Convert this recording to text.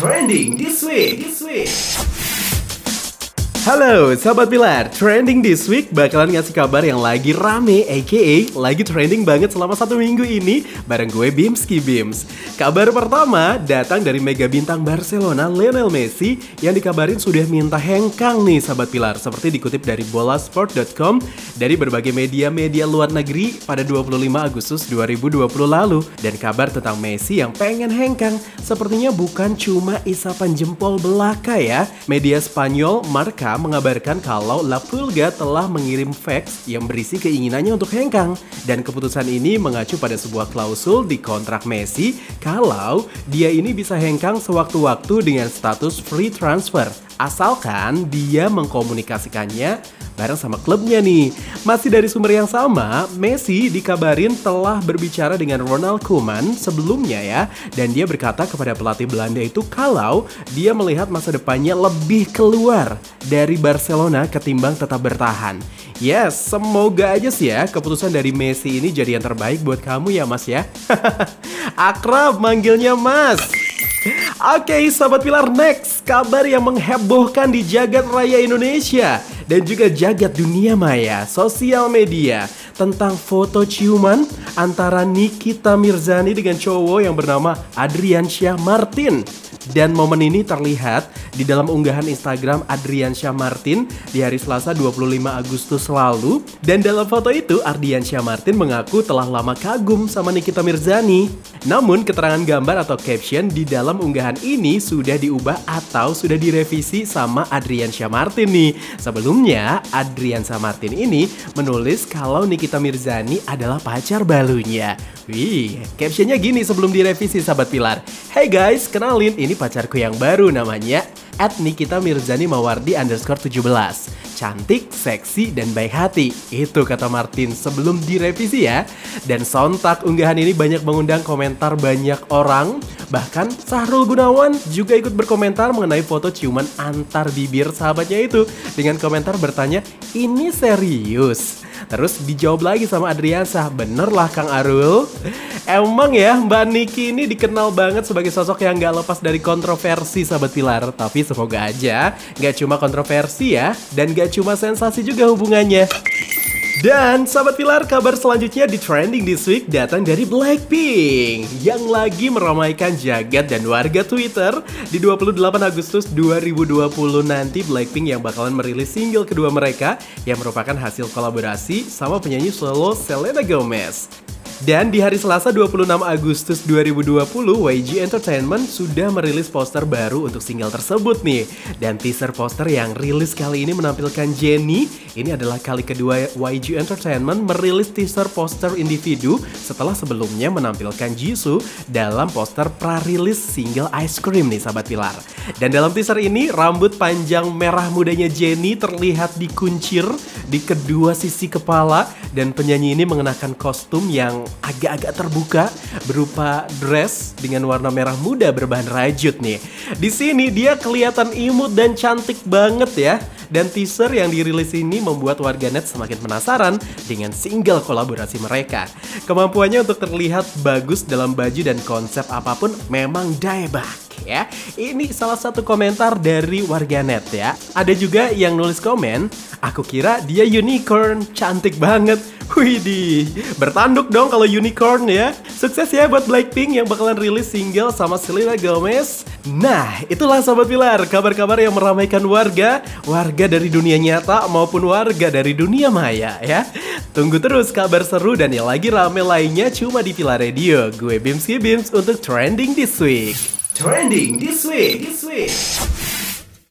Trending this way, this week. Halo sahabat Pilar, trending this week bakalan ngasih kabar yang lagi rame aka lagi trending banget selama satu minggu ini bareng gue Bimski Bims. Kabar pertama datang dari mega bintang Barcelona Lionel Messi yang dikabarin sudah minta hengkang nih sahabat Pilar seperti dikutip dari bolasport.com dari berbagai media-media luar negeri pada 25 Agustus 2020 lalu dan kabar tentang Messi yang pengen hengkang sepertinya bukan cuma isapan jempol belaka ya. Media Spanyol Marca mengabarkan kalau La Pulga telah mengirim fax yang berisi keinginannya untuk hengkang dan keputusan ini mengacu pada sebuah klausul di kontrak Messi kalau dia ini bisa hengkang sewaktu-waktu dengan status free transfer asalkan dia mengkomunikasikannya bareng sama klubnya nih. Masih dari sumber yang sama, Messi dikabarin telah berbicara dengan Ronald Koeman sebelumnya ya, dan dia berkata kepada pelatih Belanda itu kalau dia melihat masa depannya lebih keluar dari Barcelona ketimbang tetap bertahan. Yes, semoga aja sih ya keputusan dari Messi ini jadi yang terbaik buat kamu ya mas ya. Akrab manggilnya mas. Oke, okay, sahabat pilar next kabar yang menghebohkan di jagat raya Indonesia dan juga jagat dunia maya, sosial media tentang foto ciuman antara Nikita Mirzani dengan cowok yang bernama Adrian Syah Martin. Dan momen ini terlihat di dalam unggahan Instagram Adrian Syah Martin di hari Selasa 25 Agustus lalu. Dan dalam foto itu Adrian Syah Martin mengaku telah lama kagum sama Nikita Mirzani. Namun keterangan gambar atau caption di dalam unggahan ini sudah diubah atau sudah direvisi sama Adrian Syah Martin nih. Sebelumnya Adrian Syah Martin ini menulis kalau Nikita Mirzani adalah pacar balunya. Wih, captionnya gini sebelum direvisi sahabat Pilar. Hey guys, kenalin ini pacarku yang baru namanya at Nikita Mirzani Mawardi underscore 17. Cantik, seksi, dan baik hati. Itu kata Martin sebelum direvisi ya. Dan sontak unggahan ini banyak mengundang komentar banyak orang. Bahkan Sahrul Gunawan juga ikut berkomentar mengenai foto ciuman antar bibir sahabatnya itu. Dengan komentar bertanya, ini serius? Terus dijawab lagi sama Adriansa, bener lah Kang Arul. Emang ya Mbak Niki ini dikenal banget sebagai sosok yang gak lepas dari kontroversi sahabat Pilar. Tapi semoga aja gak cuma kontroversi ya, dan gak cuma sensasi juga hubungannya. Dan sahabat Pilar, kabar selanjutnya di trending this week datang dari Blackpink yang lagi meramaikan jagat dan warga Twitter di 28 Agustus 2020 nanti Blackpink yang bakalan merilis single kedua mereka yang merupakan hasil kolaborasi sama penyanyi solo Selena Gomez. Dan di hari Selasa 26 Agustus 2020, YG Entertainment sudah merilis poster baru untuk single tersebut nih. Dan teaser poster yang rilis kali ini menampilkan Jennie. Ini adalah kali kedua YG Entertainment merilis teaser poster individu setelah sebelumnya menampilkan Jisoo dalam poster pra-rilis single Ice Cream nih sahabat Pilar. Dan dalam teaser ini, rambut panjang merah mudanya Jennie terlihat dikuncir di kedua sisi kepala dan penyanyi ini mengenakan kostum yang agak-agak terbuka berupa dress dengan warna merah muda berbahan rajut nih. Di sini dia kelihatan imut dan cantik banget ya. Dan teaser yang dirilis ini membuat warganet semakin penasaran dengan single kolaborasi mereka. Kemampuannya untuk terlihat bagus dalam baju dan konsep apa pun memang daebak ya. Ini salah satu komentar dari warganet ya. Ada juga yang nulis komen, aku kira dia unicorn, cantik banget. Widih, bertanduk dong kalau unicorn ya. Sukses ya buat Blackpink yang bakalan rilis single sama Selena Gomez. Nah, itulah Sobat Pilar, kabar-kabar yang meramaikan warga, warga dari dunia nyata maupun warga dari dunia maya ya. Tunggu terus kabar seru dan yang lagi rame lainnya cuma di Pilar Radio. Gue Bimski Bims untuk Trending This Week. Trending This way, This week.